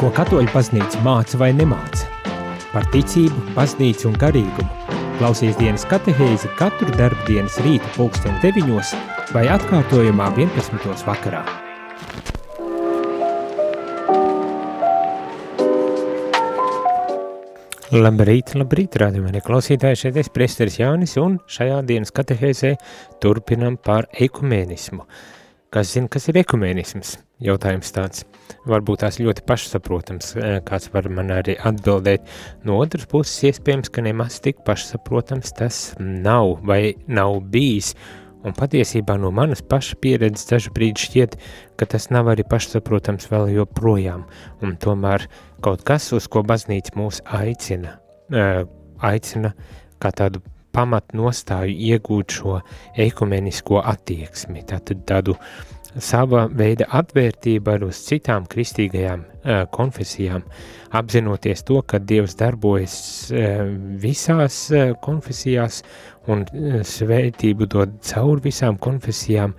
Ko katoļu baznīca māca vai nemāca? Par ticību, baznīcu un garīgumu. Klausies dienas katehēzi katru darbu dienas rīta pulksten 9 vai atkārtojumā 11. vakarā. Labrīt, labrīt, rādījumēnie klausītāji, šeit es priesteris Jānis un šajā dienas katehēzē turpinam par ekumēnismu. Kas zina, kas ir ekumēnisms? Jautājums tāds. Varbūt tās ļoti pašsaprotams, kāds var man arī atbildēt. No otras puses, iespējams, ka nemaz tik pašsaprotams tas nav vai nav bijis. Un patiesībā no manas paša pieredzes brīdi šķiet, ka tas nav arī pašsaprotams vēl joprojām. Un tomēr kaut kas, uz ko baznīca mūs aicina, aicina kā tādu pamatnostāju iegūt šo ekumenisko attieksmi, tātad tādu sava veida atvērtība uz citām kristīgajām uh, konfesijām, apzinoties to, ka Dievs darbojas uh, visās uh, konfesijās un svētību dod caur visām konfesijām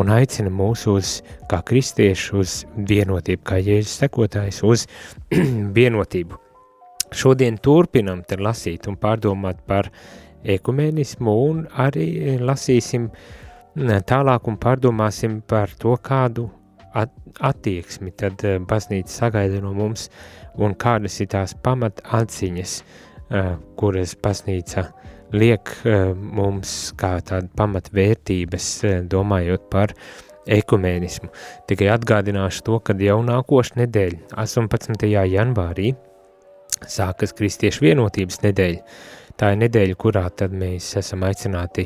un aicina mūs uz, kā kristieši, uz vienotību, kā jēzus sekotājs, uz vienotību. Šodien turpinam te lasīt un pārdomāt par ekumenismu un arī lasīsim tālāk un pārdomāsim par to, kādu at attieksmi tad baznīca sagaida no mums un kādas ir tās pamat atziņas, kuras baznīca liek eh, mums kā tāda pamatvērtības, eh, domājot par ekumēnismu. Tikai atgādināšu to, ka jau nākošu nedēļu, 18. janvārī, sākas Kristiešu vienotības nedēļa. Tā ir nedēļa, kurā tad mēs esam aicināti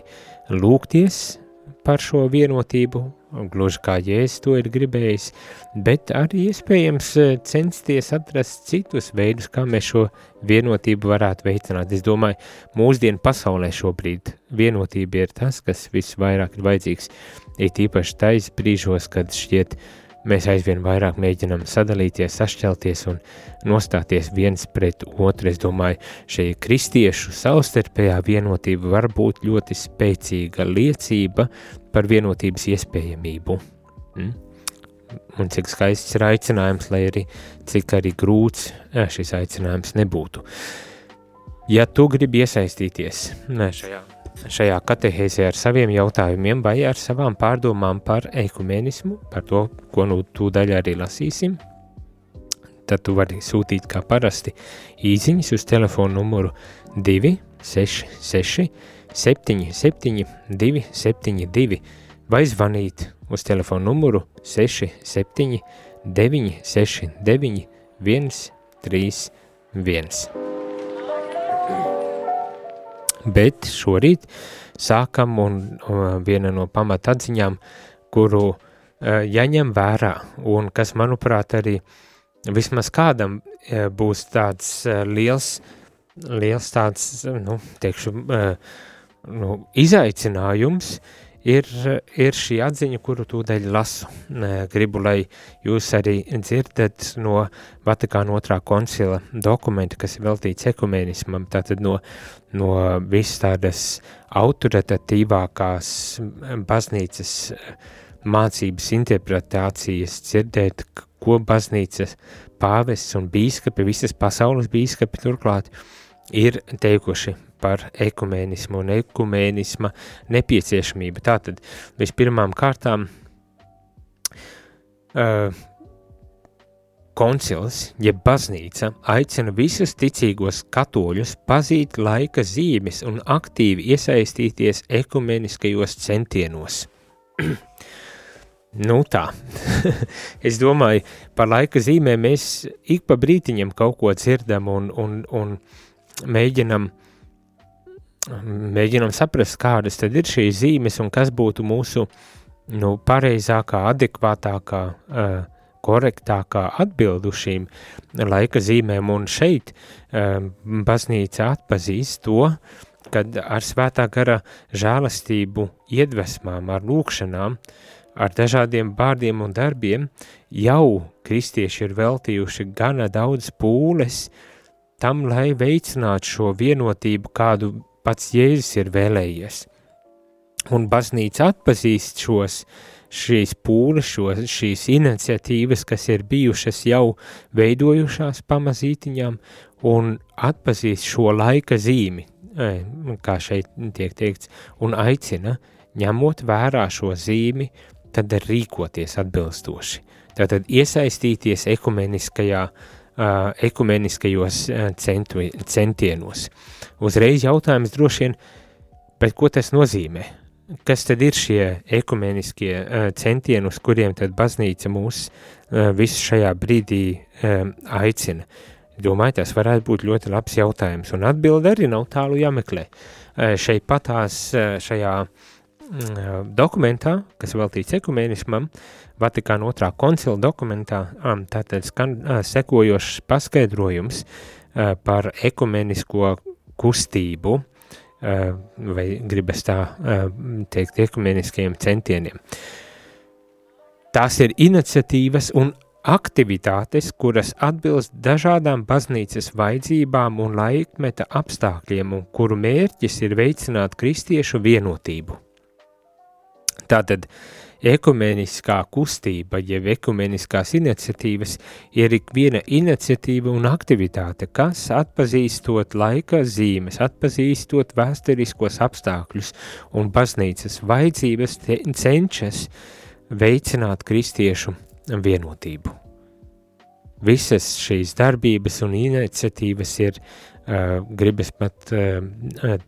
lūgties par šo vienotību, gluži kā Jēzus to ir gribējis, bet arī iespējams eh, censties atrast citus veidus, kā mēs šo vienotību varētu veicināt. Es domāju, mūsdienu pasaulē šobrīd vienotība ir tas, kas visvairāk ir vajadzīgs, ir īpaši tais brīžos, kad šķiet, uh, Mēs aizvien vairāk mēģinām sadalīties, sašķelties un nostāties viens pret otru. Es domāju, šī kristiešu savstarpējā vienotība var būt ļoti spēcīga liecība par vienotības iespējamību. Mm? Un cik skaists ir aicinājums, lai arī cik arī grūts šis aicinājums nebūtu. Ja tu gribi iesaistīties ne, šajā šajā katehēzē ar saviem jautājumiem vai ar savām pārdomām par ekumenismu, par to, ko nu tūdaļ arī lasīsim, tad tu vari sūtīt kā parasti īziņas uz telefonu numuru 266 77 272 vai zvanīt uz telefonu numuru 67 969 131 bet šorīt sākam un viena no pamatatziņām, kuru uh, jaņem vērā. Un kas, manuprāt, arī vismaz kādam uh, būs tāds uh, liels, liels tāds, nu, teikšu, nu, izaicinājums, ir, ir šī atziņa, kuru tūdaļ lasu. Gribu, lai jūs arī dzirdat no Vatikāna otrā koncila dokumenta, kas ir veltīts ekumēnismam, tātad no, no visas tādas autoritatīvākās baznīcas mācības interpretācijas dzirdēt, ko baznīcas pāvests un bīskapi, visas pasaules bīskapi turklāt ir teikuši par ekumēnismu un ekumēnisma nepieciešamību. Tātad vispirmām kārtām uh, koncils, jeb baznīca, aicina visus ticīgos katoļus pazīt laika zīmes un aktīvi iesaistīties ekumeniskajos centienos. nu tā, es domāju, par laika zīmēm mēs ik pa brītiņam kaut ko dzirdam un, un, un mēģinam mēģinam saprast, kādas tad ir šīs zīmes un kas būtu mūsu nu, pareizākā, adekvātākā, uh, korektākā atbildu šīm laika zīmēm. Un šeit uh, baznīca atpazīst to, kad ar svētā gara žēlastību iedvesmām, ar lūkšanām, ar dažādiem vārdiem un darbiem jau kristieši ir veltījuši gana daudz pūles tam, lai veicinātu šo vienotību, kādu pats Jēzus ir vēlējies. Un baznīca atpazīst šos šīs pūles, šo, šīs iniciatīvas, kas ir bijušas jau veidojušās pamazītiņām, un atpazīst šo laika zīmi, kā šeit tiek teikts, un aicina, ņemot vērā šo zīmi, tad rīkoties atbilstoši. Tātad iesaistīties ekumeniskajā, uh, ekumeniskajos centu, centienos. Uzreiz jautājums droši vien, bet ko tas nozīmē? Kas tad ir šie ekumeniskie uh, centieni, uz kuriem tad baznīca mūs uh, visu šajā brīdī um, aicina? Domāju, tas varētu būt ļoti labs jautājums, un atbilde arī nav tālu jāmeklē. Uh, šeit patās uh, šajā uh, dokumentā, kas veltīts ekumenismam, Vatikāna otrā koncila dokumentā, um, tātad skan sekojošs paskaidrojums par ekumenisko kustību, Eh, vai gribas tā eh, teikt, ekumeniskiem centieniem. Tās ir iniciatīvas un aktivitātes, kuras atbilst dažādām baznīcas vajadzībām un laikmeta apstākļiem, un kuru mērķis ir veicināt kristiešu vienotību. Tātad, uh, Ekumeniskā kustība, jeb ekumeniskās iniciatīvas, ir ikviena iniciatīva un aktivitāte, kas atpazīstot laika zīmes, atpazīstot vēsturiskos apstākļus un baznīcas vajadzības cenšas veicināt kristiešu vienotību. Visas šīs darbības un iniciatīvas ir, uh, gribas pat uh,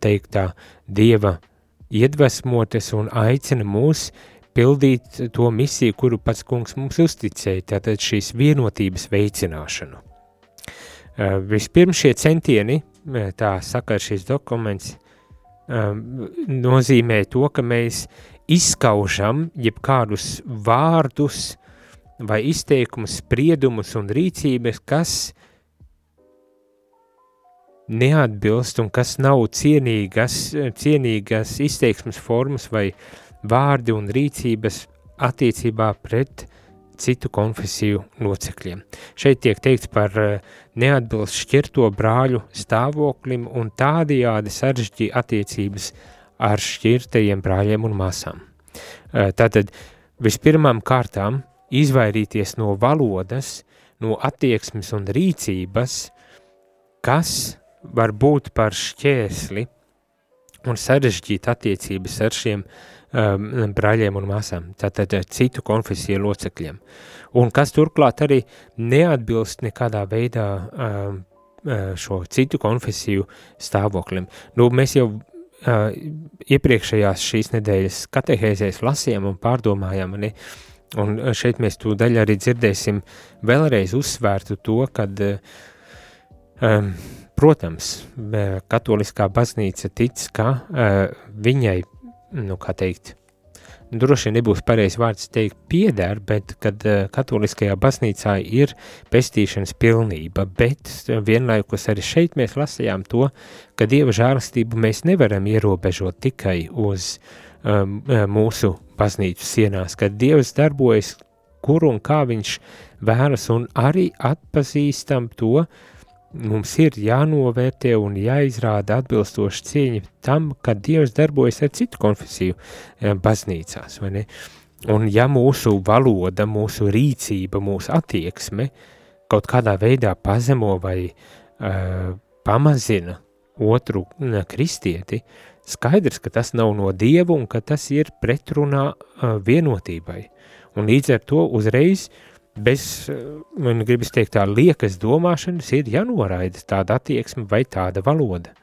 teikt tā, Dieva iedvesmotas un aicina mūs uh, pildīt to misiju, kuru pats kungs mums uzticēja, tātad šīs vienotības veicināšanu. Uh, vispirms šie centieni, tā saka šis dokuments, um, nozīmē to, ka mēs izskaužam jebkādus vārdus vai izteikumus, spriedumus un rīcības, kas neatbilst un kas nav cienīgas, cienīgas izteiksmes formas vai vārdi un rīcības attiecībā pret citu konfesiju locekļiem. Šeit tiek teikts par eh, neatbilst šķirto brāļu stāvoklim un tādajādi sarežģī attiecības ar šķirtajiem brāļiem un māsām. Eh, tātad vispirmām kārtām izvairīties no valodas, no attieksmes un rīcības, kas var būt par šķēsli un sarežģīt attiecības ar šiem uh, um, brāļiem un māsām, tātad uh, citu konfesiju locekļiem. Un kas turklāt arī neatbilst nekādā veidā um, uh, šo citu konfesiju stāvoklim. Nu, mēs jau uh, iepriekšējās šīs nedēļas katehēzēs lasījām un pārdomājām, ne? un uh, šeit mēs to daļu arī dzirdēsim vēlreiz uzsvērtu to, kad um, Protams, katoliskā baznīca tic, ka uh, viņai nu, kā teikt, droši vien nebūs pareizs vārds teikt pieder, bet kad uh, katoliskajā baznīcā ir pestīšanas pilnība, bet vienlaikus arī šeit mēs lasījām to, ka Dieva žālastību mēs nevaram ierobežot tikai uz um, mūsu baznīcu sienās, kad Dievs darbojas kur un kā viņš vēlas un arī atpazīstam to, uh, mums ir jānovērtē un jāizrāda atbilstoši cieņa tam, ka Dievs darbojas ar citu konfesiju eh, baznīcās? Un ja mūsu valoda, mūsu rīcība, mūsu attieksme kaut kādā veidā pazemo vai uh, pamazina otru kristieti, skaidrs, ka tas nav no Dieva un ka tas ir pretrunā uh, vienotībai. Un līdz ar to uzreiz uh, bez, man gribas teikt, tā liekas domāšanas ir jānoraida tāda attieksme vai tāda valoda.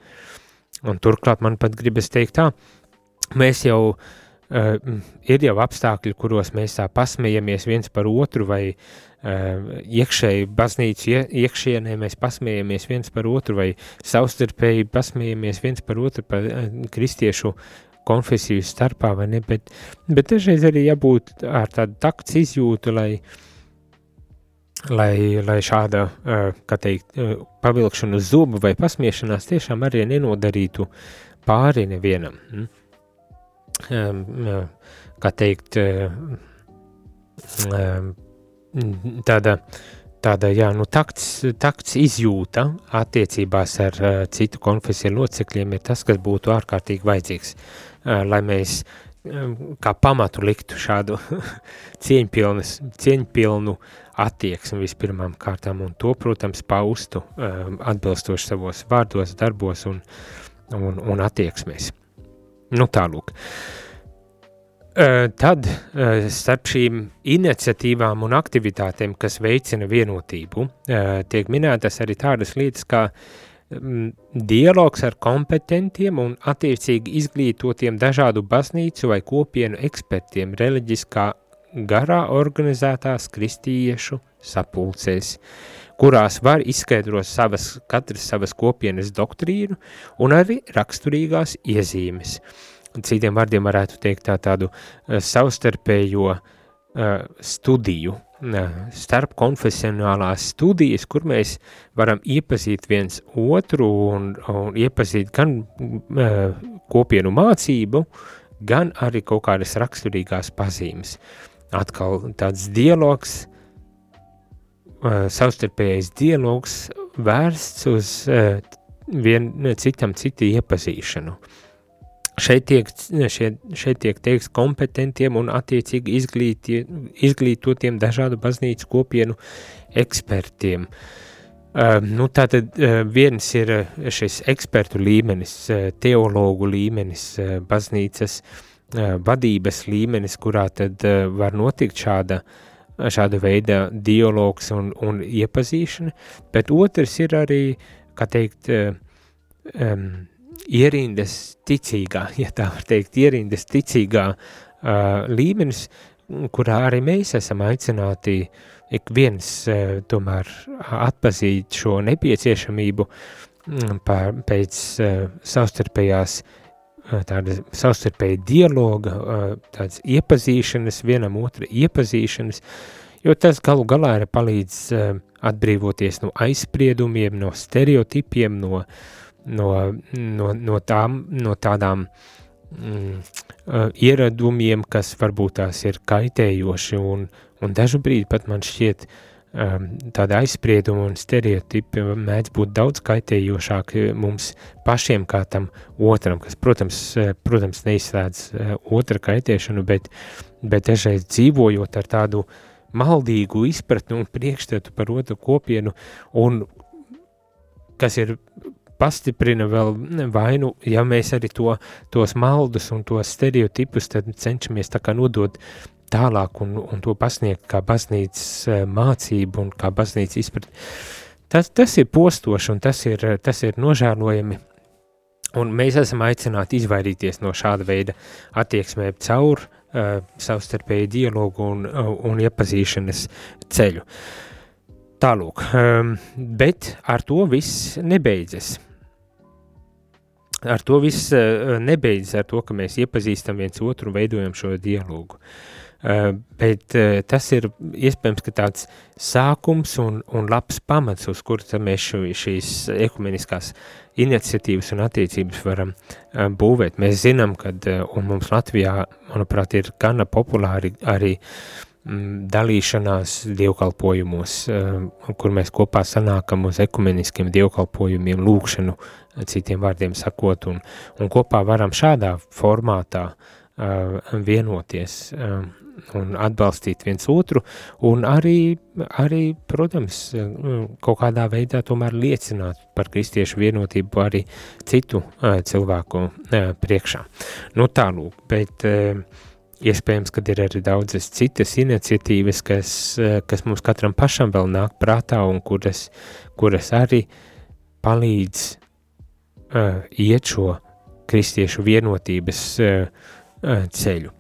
Un turklāt man pat gribas teikt tā, mēs jau, uh, ir jau apstākļi, kuros mēs tā pasmējamies viens par otru vai uh, iekšēji baznīcu ie, iekšienē mēs pasmējamies viens par otru vai savstarpēji pasmējamies viens par otru par uh, kristiešu konfesiju starpā vai ne, bet, bet dažreiz arī jābūt ar tādu takts izjūtu, lai uh, lai, lai šāda, teikt, pavilkšana uz zubu vai pasmiešanās tiešām arī nenodarītu pāri nevienam. Hm? Kā teikt, tāda, tāda jā, nu, takts, takts izjūta attiecībās ar citu konfesiju locekļiem ir tas, kas būtu ārkārtīgi vajadzīgs, lai mēs kā pamatu liktu šādu cieņpilnu attieksmi vispirmām kārtām, un to, protams, paustu um, atbilstoši savos vārdos, darbos un, un, un attieksmēs. Nu tālūk. Uh, tad uh, starp šīm iniciatīvām un aktivitātēm, kas veicina vienotību, uh, tiek minētas arī tādas lietas kā um, dialogs ar kompetentiem un attiecīgi izglītotiem dažādu baznīcu vai kopienu ekspertiem reliģiskā garā organizētās kristiešu sapulcēs, kurās var izskaidrot savas, katras savas kopienas doktrīnu un arī raksturīgās iezīmes. Citiem vārdiem varētu teikt tā tādu uh, savstarpējo uh, studiju, uh, starp konfesionālās studijas, kur mēs varam iepazīt viens otru un, un iepazīt gan uh, kopienu mācību, gan arī kaut kādas raksturīgās pazīmes. Uh, atkal tāds dialogs, uh, savstarpējais dialogs vērsts uz uh, vien citam citu iepazīšanu. Šeit tiek, šeit, šeit tiek teiks kompetentiem un attiecīgi izglīti, izglītotiem dažādu baznīcu kopienu ekspertiem. Uh, nu, tātad uh, viens ir šis ekspertu līmenis, uh, teologu līmenis, uh, baznīcas uh, vadības līmenis, kurā tad var notikt šāda, šāda veida dialogs un, un iepazīšana, bet otrs ir arī, kā teikt, um, ierindas ticīgā, ja tā var teikt, ierindas ticīgā uh, līmenis, kurā arī mēs esam aicināti ik viens uh, tomēr atpazīt šo nepieciešamību pār, pēc uh, savstarpējās uh, tāda savstarpēja dialoga, tādas iepazīšanas, vienam otra iepazīšanas, jo tas galu galā ir palīdz atbrīvoties no aizspriedumiem, no stereotipiem, no, no, no, no, tām, no tādām mm, ieradumiem, kas varbūt tās ir kaitējoši un, un dažu brīdi pat man šķiet, uh, Um, tāda aizsprieduma un stereotipi mēdz būt daudz kaitējošāki mums pašiem kā tam otram, kas, protams, eh, protams neizslēdz eh, otra kaitēšanu, bet, bet dažreiz dzīvojot ar tādu maldīgu izpratni un priekšstatu par otru kopienu, un kas ir pastiprina vēl vainu, ja mēs arī to, tos maldus un tos stereotipus tad cenšamies tā kā nodot tālāk un, un to pasniegt kā baznīcas eh, mācību un kā baznīcas izpratni. Tas, tas ir postoši un tas ir, tas ir nožēlojami. Un mēs esam aicināti izvairīties no šāda veida attieksmēm caur uh, savstarpēju dialogu un, uh, un iepazīšanas ceļu. Tālūk, um, bet ar to viss nebeidzas. Ar to viss uh, nebeidzas ar to, ka mēs iepazīstam viens otru un veidojam šo dialogu. Uh, bet uh, tas ir iespējams tāds sākums un, un labs pamats, uz kura mēs šo, šīs ekumeniskās iniciatīvas un attiecības varam uh, būvēt. Mēs zinām, ka mums Latvijā, manuprāt, ir gana populāri arī mm, dalīšanās dievkalpojumos, kur mēs kopā sanākam uz ekumeniskiem dievkalpojumiem, lūkšanu, citiem vārdiem sakot, un, un kopā varam šādā formātā vienoties un atbalstīt viens otru, un arī, arī, protams, kaut kādā veidā tomēr liecināt par kristiešu vienotību arī citu uh, cilvēku uh, priekšā. Nu tālūk, bet uh, iespējams, ka ir arī daudzas citas iniciatīvas, kas, kas mums katram pašam vēl nāk prātā un kuras, kuras arī palīdz uh, iet šo kristiešu vienotības uh, ceļu.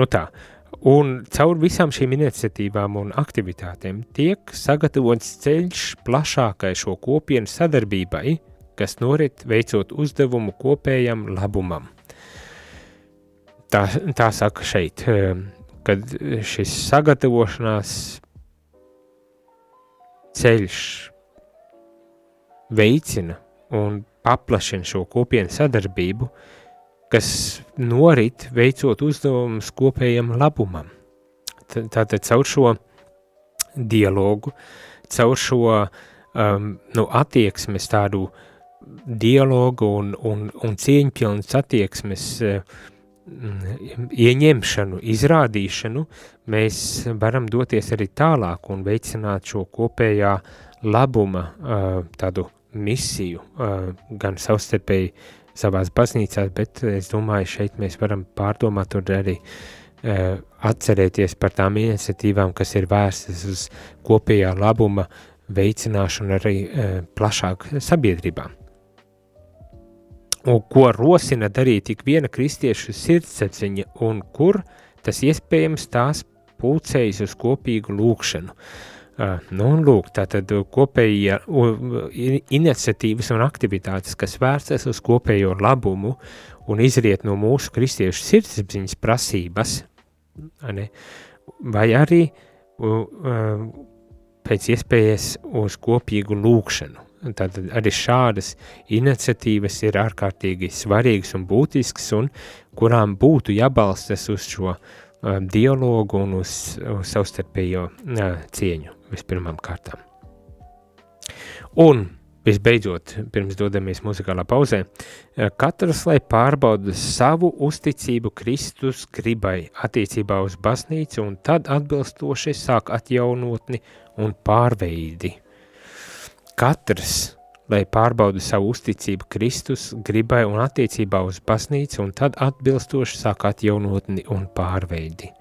Nu tā, uh, Un caur visām šīm iniciatīvām un aktivitātēm tiek sagatavots ceļš plašākai šo kopienu sadarbībai, kas norit veicot uzdevumu kopējam labumam. Tā, tā saka šeit, ehm, kad šis sagatavošanās ceļš veicina un paplašina šo kopienu sadarbību, uh, kas norit veicot uzdevumus kopējam labumam. Tātad caur šo dialogu, caur šo um, nu, attieksmes tādu dialogu un, un, un cieņpilnas attieksmes uh, ieņemšanu, izrādīšanu, mēs varam doties arī tālāk un veicināt šo kopējā labuma tādu misiju, gan savstarpēji savās baznīcās, bet es domāju, šeit mēs varam pārdomāt un arī atcerēties par tām iniciatīvām, kas ir vērstas uz kopējā labuma veicināšanu arī plašāk sabiedrībā un ko rosina darīt tik viena kristiešu sirdsapziņa, un kur tas iespējams tās pulcējas uz kopīgu lūkšanu. Uh, nu, un lūk, tātad kopējie uh, iniciatīvas un aktivitātes, kas vērstas uz kopējo labumu un izriet no mūsu kristiešu sirdsapziņas prasības, ne, vai arī uh, pēc iespējas uz kopīgu lūkšanu. Tātad arī šādas iniciatīvas ir ārkārtīgi svarīgas un būtiskas, un kurām būtu jābalstas uz šo uh, dialogu un uz, uz savstarpējo uh, cieņu vispirmām kārtām. Un visbeidzot, pirms dodamies muzikālā pauzē, uh, katrs, lai pārbauda savu uzticību Kristus gribai attiecībā uz baznīcu un tad atbilstoši sāk atjaunotni un pārveidi katrs, lai pārbauda savu uzticību Kristus gribai un attiecībā uz baznīcu, un tad atbilstoši sāk atjaunotni un pārveidi.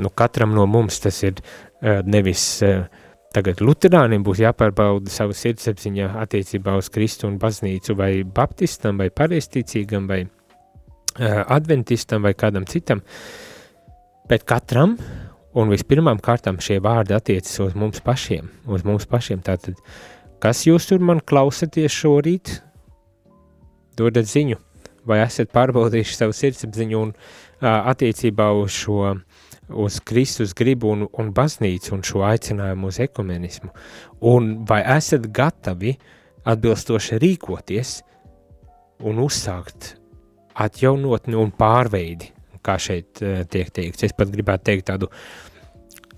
Nu, katram no mums tas ir uh, nevis uh, tagad luterānim būs jāpārbauda savu sirdsapziņā attiecībā uz Kristu un baznīcu, vai baptistam, vai pareisticīgam, vai uh, adventistam, vai kādam citam, bet katram Un vispirmām kārtām šie vārdi attiecas uz mums pašiem, uz mums pašiem. Tātad, kas jūs tur man klausaties šorīt? Dodat ziņu, vai esat pārbaudījuši savu sirdsapziņu un uh, attiecībā uz šo, uz Kristus gribu un, un baznīcu un šo aicinājumu uz ekumenismu, un vai esat gatavi atbilstoši rīkoties un uzsākt atjaunotni un pārveidi, kā šeit uh, tiek teikts. Es pat gribētu teikt tādu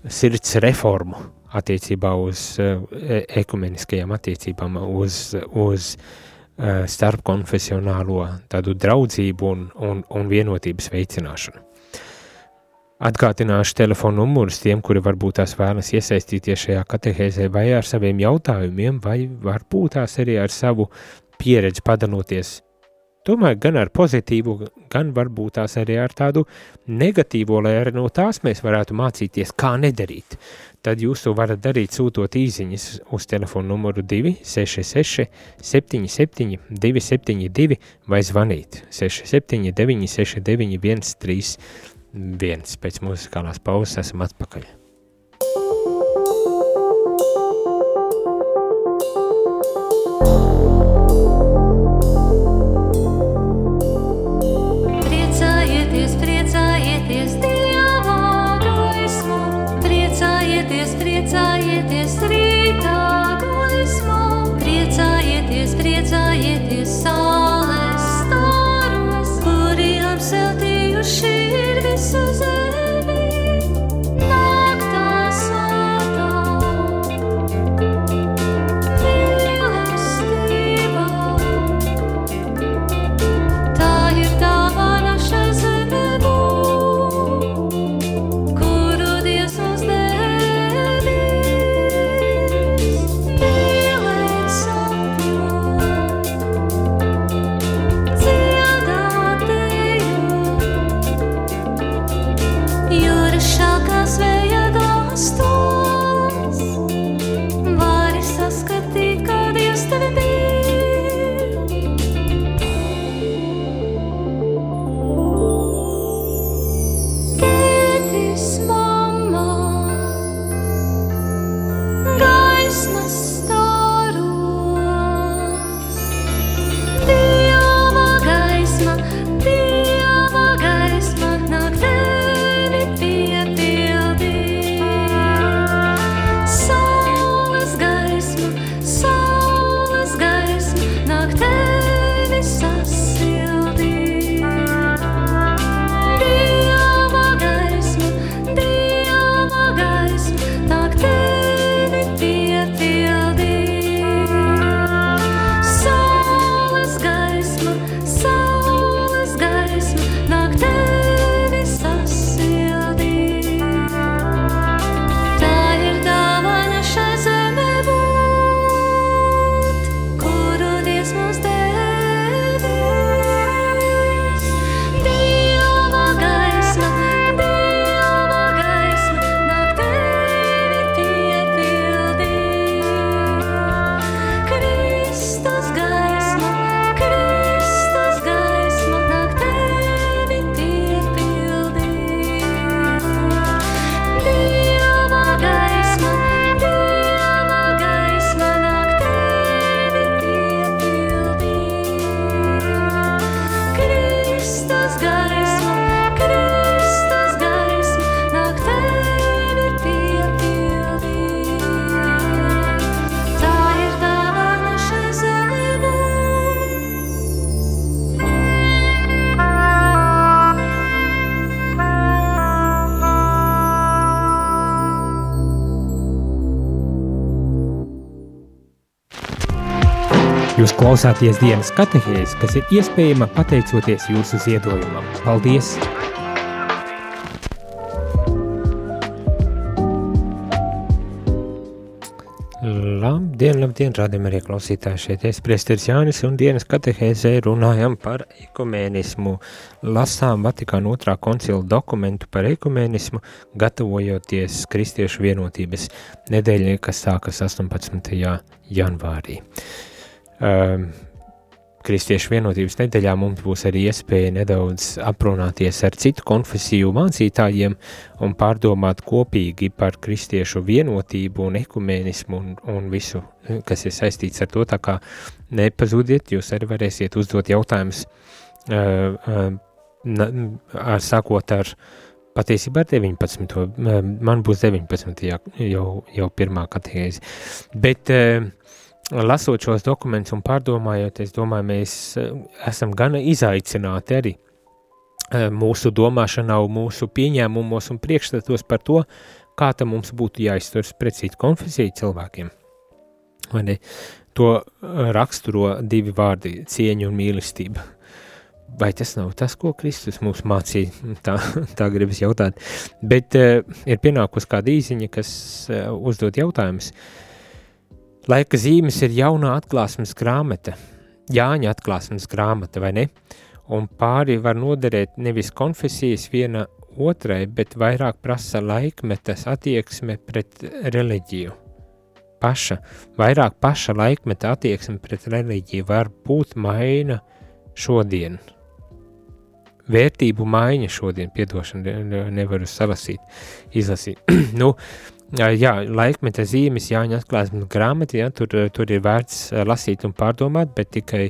sirds reformu attiecībā uz uh, ekumeniskajām attiecībām, uz, uz uh, starpkonfesionālo tādu draudzību un, un, un vienotības veicināšanu. Atgādināšu telefonu numurus tiem, kuri varbūt tās vēlas iesaistīties šajā katehēzē vai ar saviem jautājumiem, vai varbūt tās arī ar savu pieredzi padanoties Domāju, gan ar pozitīvu, gan varbūt tās arī ar tādu negatīvo, lai arī no tās mēs varētu mācīties, kā nedarīt. Tad jūs to varat darīt sūtot īziņas uz telefonu numuru 266 77 272 vai zvanīt 679 69 131. Pēc muzikālās pauzes esam atpakaļ. Klausāties dienas katehēs, kas ir iespējama pateicoties jūsu ziedojumam. Paldies! Labdien, labdien, rādījumā arī klausītāji šeit es priesteris Jānis un dienas katehēzē runājam par ekumēnismu. Lasām Vatikāna otrā koncila dokumentu par ekumēnismu, gatavojoties Kristiešu vienotības nedēļai, kas sākas 18. janvārī. Um, Kristiešu vienotības nedēļā mums būs arī iespēja nedaudz aprunāties ar citu konfesiju mācītājiem un pārdomāt kopīgi par kristiešu vienotību un ekumēnismu un, un visu, kas ir saistīts ar to, tā kā nepazudiet, jūs arī varēsiet uzdot jautājumus uh, uh, ar sākot ar patiesībā ar 19. Uh, man būs 19. jau, jau pirmā katehēze, bet uh, lasot šos dokumentus un pārdomājot, es domāju, mēs eh, esam gana izaicināti arī eh, mūsu domāšanā, mūsu pieņēmumos un priekšstatos par to, kā tam mums būtu jāizturas pret citu konfesiju cilvēkiem. To eh, raksturo divi vārdi - cieņa un mīlestība. Vai tas nav tas, ko Kristus mums mācīja? Tā, tā gribas jautāt. Bet uh, ir pienākusi kāda īziņa, kas uh, uzdod jautājumus. Uh, Laika zīmes ir jaunā atklāsmes grāmata, Jāņa atklāsmes grāmata, vai ne? Un pāri var noderēt nevis konfesijas viena otrai, bet vairāk prasa laikmetas attieksme pret reliģiju. Paša, vairāk paša laikmeta attieksme pret reliģiju var būt maina šodien. Vērtību maiņa šodien, piedošana, nevaru salasīt, izlasīt. nu, Jā, laikmeta zīmes, Jāņa atklāsmes grāmata, ja, tur, tur ir vērts lasīt un pārdomāt, bet tikai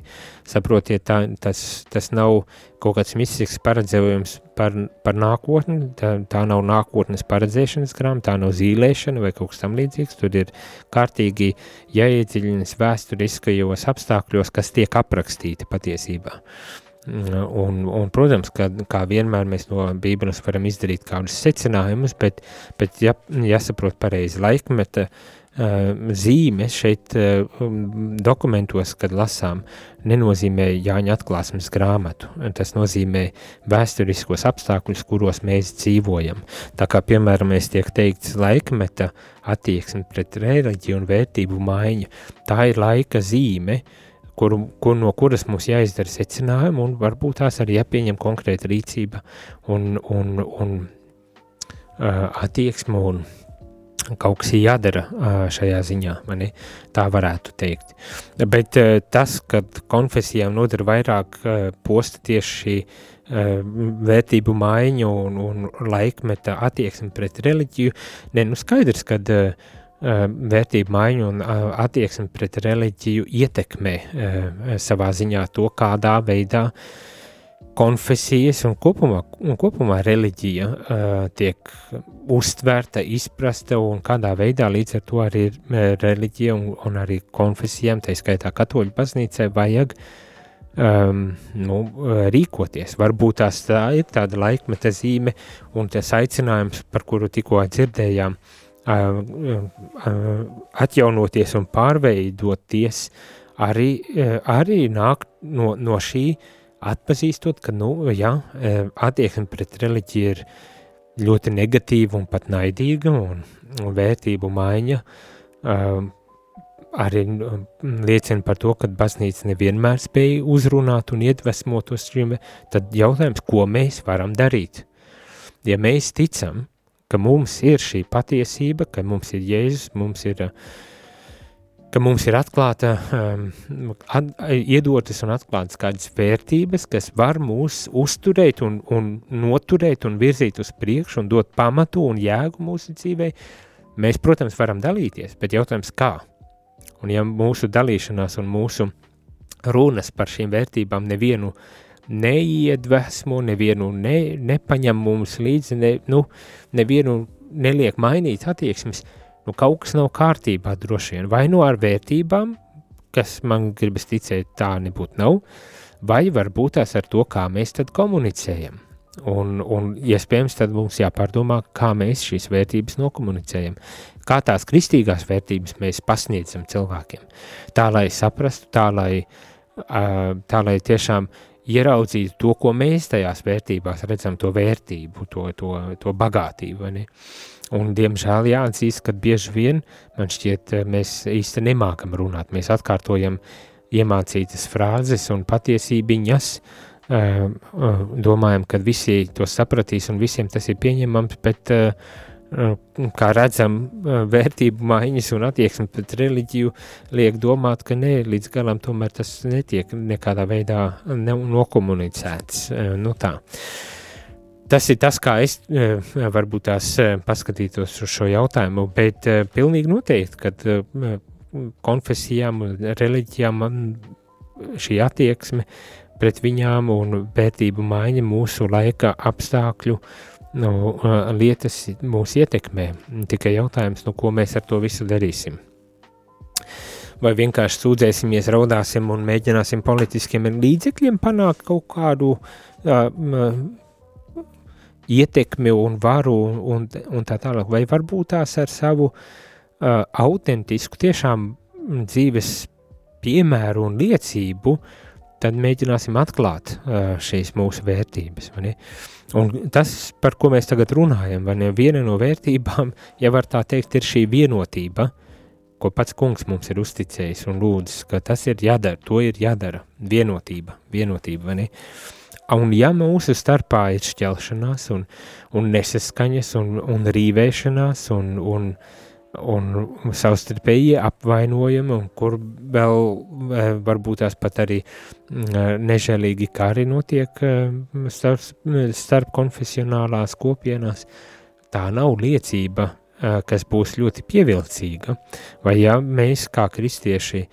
saprotiet, tā, tas, tas nav kaut kāds mistisks paredzējums par, par nākotni, tā, tā nav nākotnes paredzēšanas grāmata, tā nav zīlēšana vai kaut kas tam līdzīgs, tur ir kārtīgi jāiedziļinas vēsturiskajos apstākļos, kas tiek aprakstīti patiesībā. Uh, Un, un, protams, ka kā vienmēr mēs no Bībeles varam izdarīt kādus secinājumus, bet, bet ja, jāsaprot pareizi laikmeta uh, zīme šeit uh, dokumentos, kad lasām, nenozīmē Jāņa atklāsmes grāmatu. Tas nozīmē vēsturiskos apstākļus, kuros mēs dzīvojam. Tā kā, piemēram, mēs tiek teikts laikmeta attieksme pret reliģiju un vērtību maiņa, tā ir laika zīme, uh, kur, kur, no kuras mums jāizdara secinājumi, un varbūt tās arī jāpieņem konkrēta rīcība un, un, un uh, attieksme, un kaut kas ir jādara šajā ziņā, mani tā varētu teikt. Bet tas, kad konfesijām nodara vairāk posta tieši šī vērtību maiņu un, un laikmeta attieksme pret reliģiju, ne, nu skaidrs, kad uh, vērtību maiņu un attieksmi pret reliģiju ietekmē savā ziņā to, kādā veidā konfesijas un kopumā, un kopumā reliģija uh, tiek uztvērta, izprasta un kādā veidā līdz ar to arī reliģija un, un arī konfesijām, tā skaitā katoļu baznīcai, vajag um, nu, rīkoties. Varbūt tās tā ir tāda laikmeta zīme un tas aicinājums, par kuru tikko dzirdējām, uh, atjaunoties un pārveidoties, arī, arī nāk no, no šī atpazīstot, ka, nu, jā, attieksme pret reliģiju ir ļoti negatīva un pat naidīga un, un vērtību maiņa arī liecina par to, ka baznīca nevienmēr spēja uzrunāt un iedvesmot uz šiem, tad jautājums, ko mēs varam darīt? Ja mēs ticam, ka mums ir šī patiesība, ka mums ir Jēzus, mums ir, ka mums ir atklāta, um, at, iedotas un atklātas kādas vērtības, kas var mūs uzturēt un, un noturēt un virzīt uz priekšu un dot pamatu un jēgu mūsu dzīvei, mēs, protams, varam dalīties, bet jautājums kā? Un ja mūsu dalīšanās un mūsu runas par šīm vērtībām nevienu uh, neiedvesmo, nevienu ne, nepaņem mums līdzi, ne, nu, nevienu neliek mainīt attieksmes, nu kaut kas nav kārtībā droši vien, vai nu ar vērtībām, kas man gribas ticēt tā nebūtu nav, vai varbūt tās ar to, kā mēs tad komunicējam. Un, un iespējams, tad mums jāpārdomā, kā mēs šīs vērtības nokomunicējam, kā tās kristīgās vērtības mēs pasniedzam cilvēkiem. Tā, lai saprastu, tā, lai, tā, lai tiešām ieraudzītu to, ko mēs tajās vērtībās redzam, to vērtību, to, to, to bagātību. Un, diemžēl jāatzīst, ka bieži vien man šķiet, mēs īsti nemākam runāt. Mēs atkārtojam iemācītas frāzes un patiesībiņas, uh, domājam, ka visi to sapratīs un visiem tas ir pieņemams, bet, kā redzam, vērtību maiņas un attieksme pret reliģiju liek domāt, ka ne, līdz galam tomēr tas netiek nekādā veidā nokomunicēts. Nu tā. Tas ir tas, kā es varbūt tās paskatītos uz šo jautājumu, bet pilnīgi noteikti, kad konfesijām un reliģijām šī attieksme pret viņām un vērtību maiņa mūsu laika apstākļu nu, lietas mūs ietekmē. Tikai jautājums, nu, ko mēs ar to visu darīsim. Vai vienkārši sūdzēsimies, raudāsim un mēģināsim politiskiem līdzekļiem panākt kaut kādu uh, ietekmi un varu un, un tā tālāk, vai varbūt tās ar savu uh, autentisku tiešām dzīves piemēru un liecību uh, tad mēģināsim atklāt uh, šīs mūsu vērtības. Un tas, par ko mēs tagad runājam, ne, viena no vērtībām, ja var tā teikt, ir šī vienotība, ko pats kungs mums ir uzticējis un lūdzis, ka tas ir jādara, to ir jādara, vienotība, vienotība? Un ja mūsu starpā ir šķelšanās un, un nesaskaņas un, un rīvēšanās un, un uh, un savstarpēji apvainojami, un kur vēl eh, varbūt tās pat arī mm, nežēlīgi kari notiek eh, starp, starp konfesionālās kopienās, tā nav liecība, eh, kas būs ļoti pievilcīga, vai ja mēs kā kristieši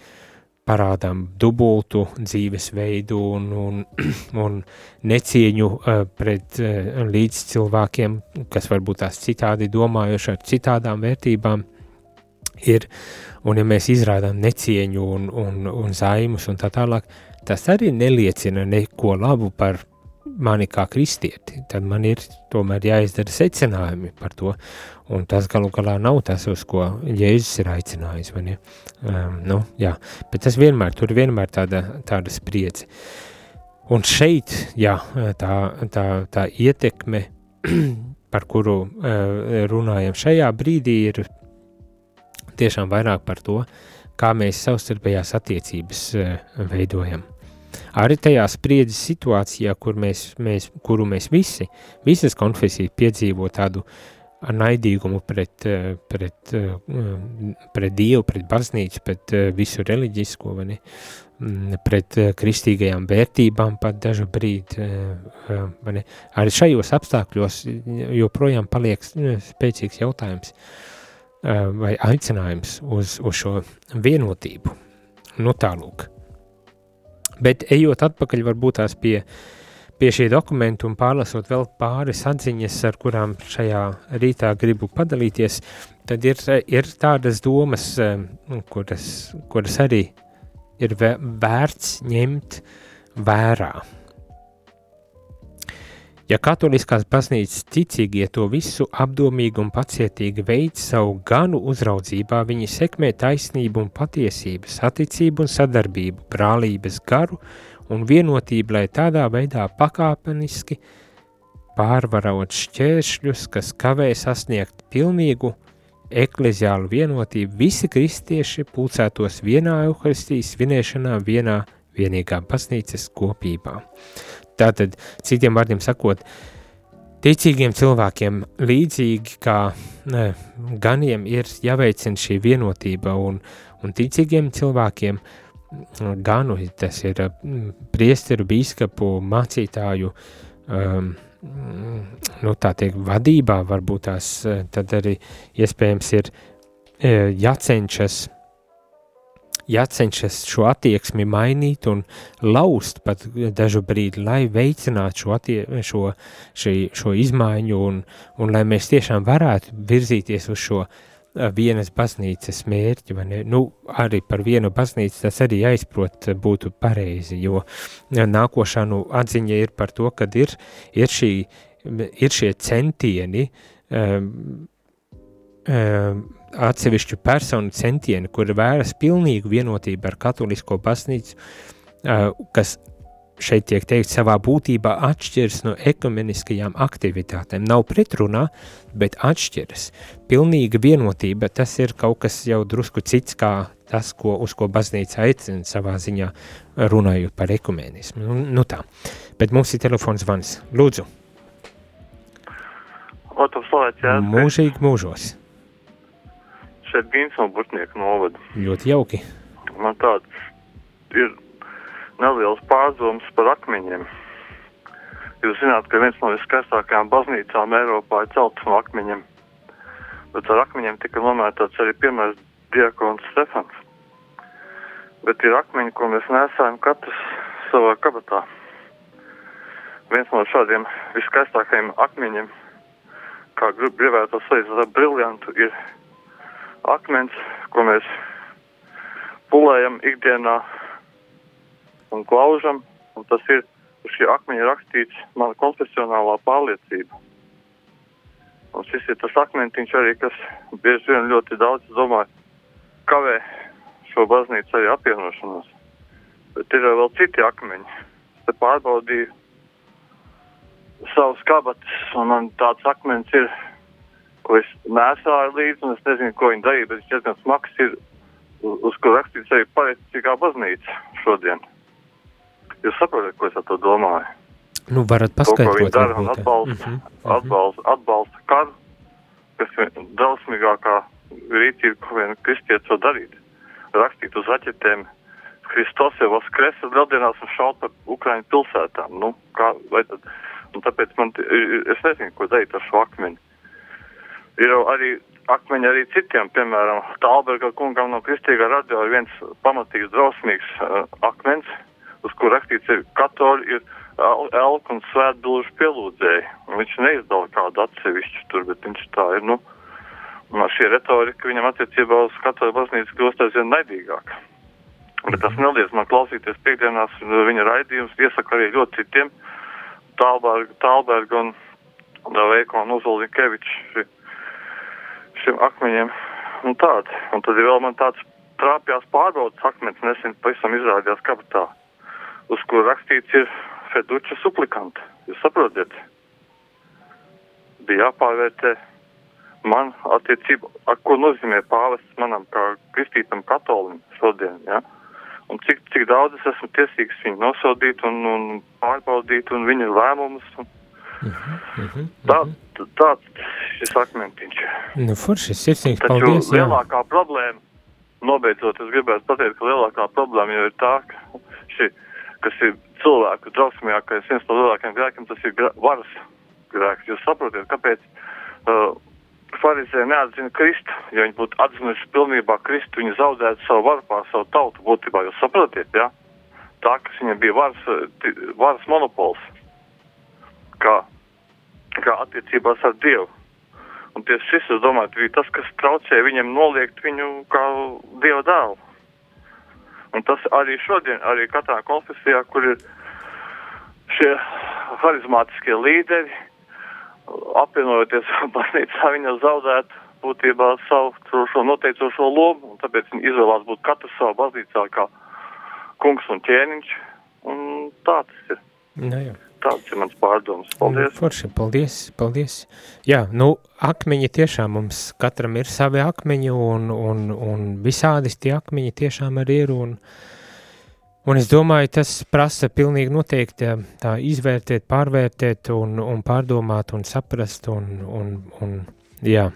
parādām dubultu dzīvesveidu un, un, un necieņu pret līdz cilvēkiem, kas varbūt tās citādi domājuši ar citādām vērtībām, ir, un ja mēs izrādām necieņu un, un, un zaimus un tā tālāk, tas arī neliecina neko labu par mani kā kristieti, tad man ir tomēr jāizdara secinājumi par to, un tas galu galā nav tas, uz ko Jēzus ir aicinājis, ne? Um, nu, jā, bet tas vienmēr, tur vienmēr tāda, tāda spriedze. Un šeit, jā, tā, tā, tā ietekme, par kuru uh, runājam šajā brīdī, ir tiešām vairāk par to, kā mēs savstarpējās attiecības uh, veidojam. Arī tajā spriedzes situācijā, kur mēs, mēs, kuru mēs visi, visas konfesijas piedzīvo tādu naidīgumu pret, uh, pret, uh, pret Dievu, pret baznīcu, pret visu reliģisko, vai ne, pret kristīgajām vērtībām pat dažu brīdi, vai ne. Arī šajos apstākļos joprojām paliek spēcīgs jautājums – vai aicinājums uz, uz šo vienotību. Nu tālūk. Bet ejot atpakaļ varbūt tās pie, pie šī dokumenta un pārlasot vēl pāris atziņas, ar kurām šajā rītā gribu padalīties, tad ir, ir tādas domas, eh, kuras, kuras arī ir vērts ņemt vērā. Ja katoliskās baznīcas ticīgie to visu apdomīgi un pacietīgi veids savu ganu uzraudzībā, viņi sekmē taisnību un patiesību, saticību un sadarbību, brālības garu un vienotību, lai tādā veidā pakāpeniski pārvarot šķēršļus, kas kavē sasniegt pilnīgu ekleziālu vienotību, visi kristieši pulcētos vienā euharistijas svinēšanā, vienā vienīgā baznīcas kopībā. Tātad, citiem vārdiem sakot, ticīgiem cilvēkiem līdzīgi kā ne, ganiem ir jāveicina šī vienotība un, un ticīgiem cilvēkiem ganu, tas ir priesteru, bīskapu, mācītāju, um, nu tā tiek vadībā varbūt tās, tad arī iespējams ir jācenšas jācenšas šo attieksmi mainīt un laust pat dažu brīdi, lai veicinātu šo, attie, šo, šī, šo izmaiņu un, un lai mēs tiešām varētu virzīties uz šo vienas baznīcas mērķi, vai ne? Nu, arī par vienu baznīcu tas arī aizprot būtu pareizi, jo nākošā, nu, atziņa ir par to, kad ir, ir, šī, ir šie centieni, um, um, atsevišķu personu centieni, kur vēras pilnīgu vienotību ar katolisko baznīcu, kas šeit tiek teikt, savā būtībā atšķiras no ekumeniskajām aktivitātēm. Nav pretrunā, bet atšķiras. Pilnīga vienotība, tas ir kaut kas jau drusku cits kā tas, ko, uz ko baznīca aicina savā ziņā runājot par ekumenismu. Nu, nu tā. Bet mums ir telefons zvans. Lūdzu. Otrs slavēts, jā. Mūžīgi mūžos. Šeit Gins no Burtnieku novada. Ļoti jauki. Man tāds ir neliels pārdoms par akmeņiem. Jūs zināt, ka viens no viskaistākajām baznīcām Eiropā ir celts no akmeņiem, bet ar akmeņiem tika nomētāts arī pirmais diakons Stefans. Bet ir akmeņi, ko mēs nesājam katrs savā kabatā. Viens no šādiem viskaistākajiem akmeņiem, kā gribētu salīdzināt ar briljantu, ir akmens, ko mēs pulējam ikdienā un klaužam, un tas ir uz šī akmeņa rakstīts mana konfesionālā pārliecība. Un šis ir tas akmentiņš arī, kas bieži vien ļoti daudz, domāju, kavē šo baznīcu arī apvienošanos. Bet ir vēl citi akmeņi. Te pārbaudīju savus kabatas, un man tāds akmens ir, ko es nesāju līdzi, un es nezinu, ko viņi darīja, bet viņš diezgan smags ir, uz kur rakstīts arī pareizcīgā baznīca šodien. Jūs saprotat, ko es ar to domāju? Nu, varat paskaidrot. To, ko viņi dara un atbalsta, mm -hmm. atbalsta, atbalsta karu, kas ir drausmīgākā rīcība, ko vien kristietis var darīt. Rakstīt uz raķetēm Kristos jau vaskresa lieldienās un šaut par Ukraiņu pilsētām. Nu, kā, vai tad, un tāpēc man, es nezinu, ko darīt ar šo akmeni. Ir arī akmeņi arī citiem, piemēram, Tālberga kungam no Kristīgā radio ir viens pamatīgs, drausmīgs uh, akmens, uz kur rakstīts ir katoļi, ir elku un svētbilžu pielūdzēji. Viņš neizdala kādu atsevišķu tur, bet viņš tā ir, nu, un šī retorika viņam attiecībā uz katoļu baznīcu kļūst aizvien naidīgāk. Bet tas neliedz man klausīties piekdienās viņa raidījums, iesaka arī ļoti citiem, Tālberga, Tālberga un Veiko un Uzolņikevičs šiem akmeņiem un tādi. Un tad vēl man tāds trāpjās pārbaudas akmens nesen pavisam izrādījās kabatā uz kur rakstīts ir Feduča suplikanta. Jūs saprotat? Bija jāpārvērtē man attiecība, ar ko nozīmē pāvests manam kā kristītam katolim šodien, ja? Un cik, cik daudz es esmu tiesīgs viņu nosodīt un, un pārbaudīt un viņa lēmumus. Un... Uh -huh, uh -huh. Tā, tāds šis akmentiņš. Nu, foršis, sirsnīgs paldies. Jā. lielākā problēma, nobeidzot, es gribētu pateikt, ka lielākā problēma jau ir tā, ka šī kas ir cilvēku drausmīgākais, viens no lielākajiem grēkiem, tas ir varas grēks. Jūs saprotat, kāpēc uh, farizēji neatzina Kristu? Ja viņi būtu atzinuši pilnībā Kristu, viņi zaudētu savu varu pār savu tautu būtībā. Jūs saprotat, jā? Ja? Tā, kas viņiem bija varas, varas monopols, kā, kā attiecībās ar Dievu. Un tieši šis, es domāju, bija tas, kas traucēja viņiem noliegt viņu kā Dieva dēlu. Un tas arī šodien, arī katrā konfesijā, kur ir šie harizmātiskie līderi, apvienojoties baznīcā, viņi zaudētu būtībā savu šo noteicošo lomu, un tāpēc viņi izvēlās būt katrs savā baznīcā kā kungs un ķēniņš, un tā tas ir. Nu, jā. Tāds ir mans pārdoms. Paldies. Nu, forši, paldies, paldies. Jā, nu, akmeņi tiešām mums katram ir savi akmeņi un, un, un visādi tie akmeņi tiešām arī ir un, un es domāju, tas prasa pilnīgi noteikti tā izvērtēt, pārvērtēt un, un pārdomāt un saprast un, un, un jā,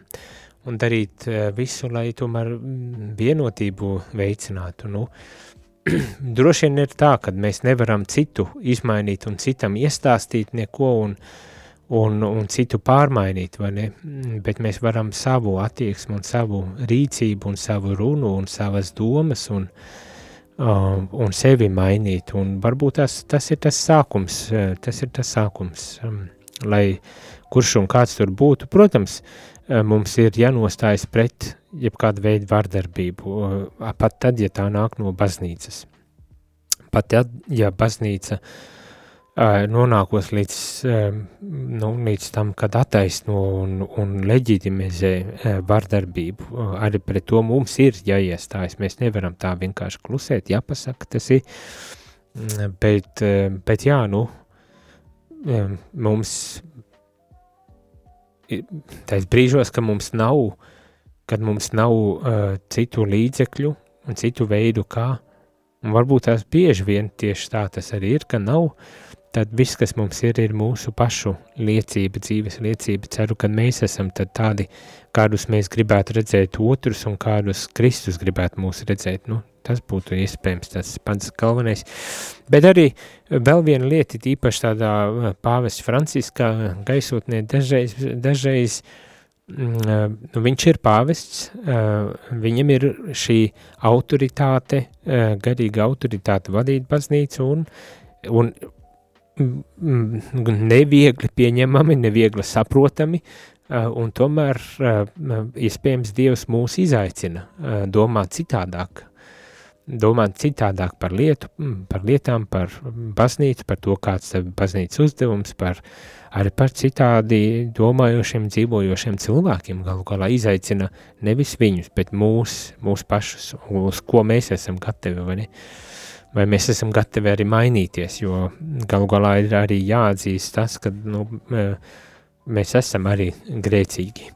un darīt eh, visu, lai tomēr mm, vienotību veicinātu, nu, uh, droši vien ir tā, ka mēs nevaram citu izmainīt un citam iestāstīt neko un, un, un citu pārmainīt, vai ne? Bet mēs varam savu attieksmu un savu rīcību un savu runu un savas domas un, uh, un sevi mainīt. Un varbūt tas, tas ir tas sākums, uh, tas ir tas sākums, um, lai kurš un kāds tur būtu. Protams, uh, mums ir jānostājas pret jebkāda veida vardarbību, pat tad, ja tā nāk no baznīcas. Pat tad, ja baznīca nonākos līdz, nu, līdz tam, kad attaisno un, un leģitimizē vardarbību, arī pret to mums ir jāiestājas. Mēs nevaram tā vienkārši klusēt, jāpasaka, tas ir, bet, bet jā, nu, mums tais brīžos, ka mums nav, kad mums nav uh, citu līdzekļu un citu veidu, kā, un varbūt tās bieži vien tieši tā tas arī ir, ka nav, tad viss, kas mums ir, ir mūsu pašu liecība, dzīves liecība. Ceru, ka mēs esam tādi, kādus mēs gribētu redzēt otrus un kādus Kristus gribētu mūs redzēt. Nu, Tas būtu iespējams tas pats galvenais. Bet arī vēl viena lieta, īpaši tādā uh, pāvests Franciskā gaisotnē, dažreiz, dažreiz uh, nu, viņš ir pāvests, uh, viņam ir šī autoritāte, garīga autoritāte vadīt baznīcu un, un mm, neviegli pieņemami, neviegli saprotami, un tomēr iespējams Dievs mūs izaicina domāt citādāk, domāt citādāk par lietu, mm, par lietām, par baznīcu, par to, kāds ir baznīcas uzdevums, par arī par citādi domājošiem, dzīvojošiem cilvēkiem. Galu galā izaicina nevis viņus, bet mūs, mūs pašus, uz ko mēs esam gatavi, vai ne? Vai mēs esam gatavi arī mainīties, jo galu galā ir arī jāatzīst tas, ka nu, mēs esam arī grēcīgi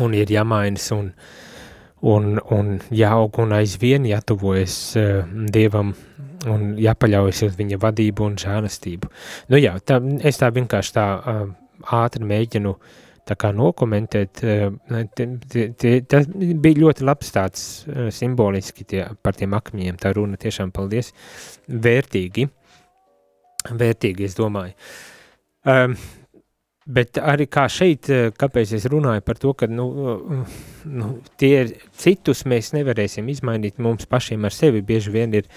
un ir jāmainas un uh, un, un jāaug un aizvien jātuvojas uh, Dievam un jāpaļaujas uz viņa vadību un žēlastību. Nu jā, tā, es tā vienkārši tā uh, ātri mēģinu tā kā nokomentēt, uh, tas bija ļoti labs tāds uh, simboliski tie, par tiem akmeņiem, tā runa tiešām paldies, vērtīgi, vērtīgi es domāju. Um, Bet arī kā šeit, eh, kāpēc es runāju par to, ka nu, nu, tie citus mēs nevarēsim izmainīt, mums pašiem ar sevi bieži vien ir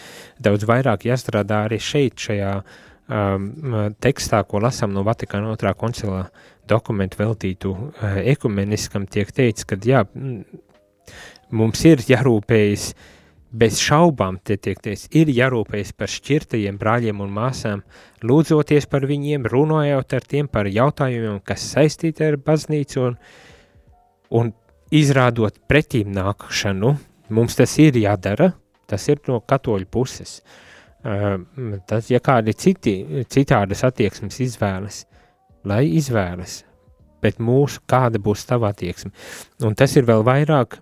daudz vairāk jāstrādā arī šeit, šajā um, tekstā, ko lasām no Vatikāna otrā koncilā dokumentu veltītu uh, ekumeniskam, tiek teikts, ka jā, mums ir jārūpējas uh, Bez šaubām, teiks, ir jārūpējas par šķirtajiem brāļiem un māsām, lūdzoties par viņiem, runājot ar tiem par jautājumiem, kas saistīti ar baznīcu un, un izrādot pretīm nākšanu. Mums tas ir jādara, tas ir no katoļu puses. Tas, ja kādi citi, citādas attieksmes izvēlas, lai izvēlas, bet mūsu kāda būs tava attieksme. Un tas ir vēl vairāk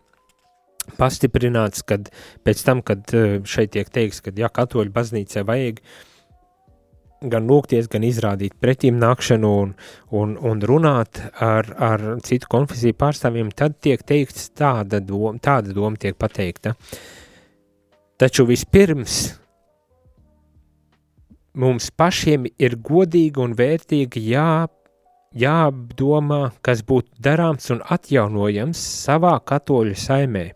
pastiprināts, kad pēc tam, kad eh, šeit tiek teikts, ka ja katoļu baznīcai vajag gan lūgties, gan izrādīt pretīm nākšanu un, un, un runāt ar, ar citu konfesiju pārstāvjiem, tad tiek teikts tāda doma, tāda doma tiek pateikta. Taču vispirms mums pašiem ir godīgi un vērtīgi jā, jāapdomā, kas būtu darāms un atjaunojams savā katoļu saimē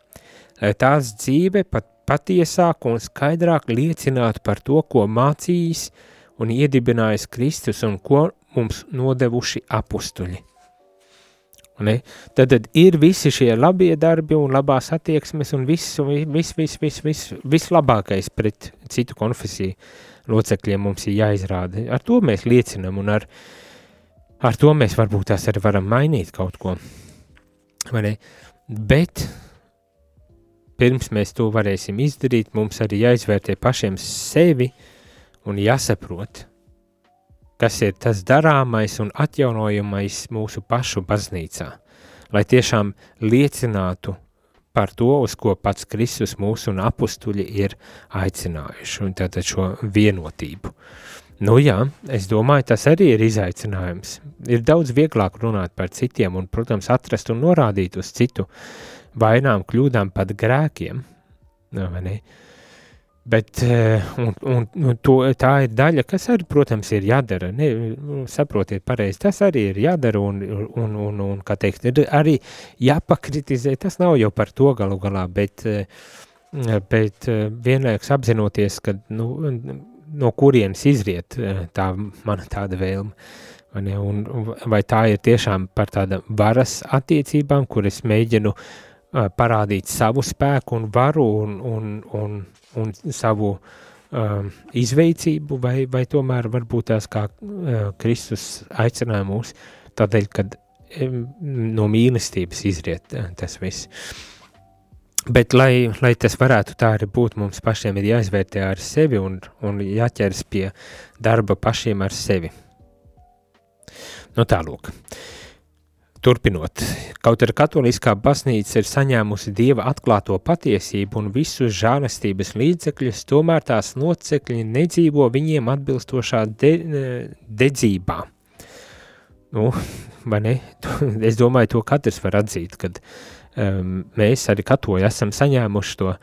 tās dzīve pat patiesāk un skaidrāk liecinātu par to, ko mācījis un iedibinājis Kristus un ko mums nodevuši apustuļi. Ne? Tad, tad ir visi šie labie darbi un labās attieksmes un viss, viss, viss, viss, viss, vislabākais pret citu konfesiju locekļiem mums ir jāizrāda. Ar to mēs liecinam un ar, ar to mēs varbūt tās arī varam mainīt kaut ko. Bet pirms mēs to varēsim izdarīt, mums arī jāizvērtē pašiem sevi un jāsaprot, kas ir tas darāmais un atjaunojamais mūsu pašu baznīcā, lai tiešām liecinātu par to, uz ko pats Kristus mūsu un apustuļi ir aicinājuši, un tātad šo vienotību. Nu jā, es domāju, tas arī ir izaicinājums. Ir daudz vieglāk runāt par citiem un, protams, atrast un norādīt uz citu, vainām, kļūdām, pat grēkiem. No, Bet eh, un, un, un to, tā ir daļa, kas arī, protams, ir jādara. Ne, saprotiet, pareizi, tas arī ir jādara un, un, un, un kā teikt, ir arī jāpakritizē. Tas nav jau par to galu galā, bet, eh, bet eh, vienlaikus apzinoties, ka, nu, no kurienes izriet tā mana tāda vēlme. Vai, ne, un, vai tā ir tiešām par tāda varas attiecībām, kur es mēģinu uh, parādīt savu spēku un varu un, un, un, un savu um, izveicību, vai, vai tomēr varbūt tās kā uh, Kristus aicināja mūs, tādēļ, kad um, no mīlestības izriet uh, tas viss. Bet, lai, lai tas varētu tā arī būt, mums pašiem ir jāizvērtē ar sevi un, un jāķers pie darba pašiem ar sevi. Nu tālūk. Turpinot, kaut arī katoliskā baznīca ir saņēmusi dieva atklāto patiesību un visus žēlastības līdzekļus, tomēr tās locekļi nedzīvo viņiem atbilstošā de, dedzībā. Nu, vai ne? Es domāju, to katrs var atzīt, kad um, mēs arī katoļi esam saņēmuši to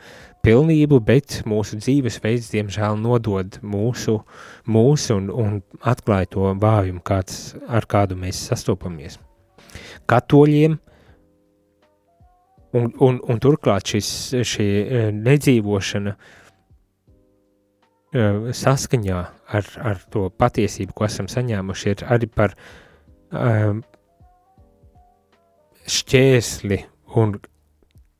pilnību, bet mūsu dzīvesveids, diemžēl, nodod mūsu, mūsu un, un atklāja to vājumu, kāds, ar kādu mēs sastopamies katoļiem, un, un, un turklāt šis, šī e, nedzīvošana e, saskaņā ar, ar to patiesību, ko esam saņēmuši, ir arī par um, šķēsli un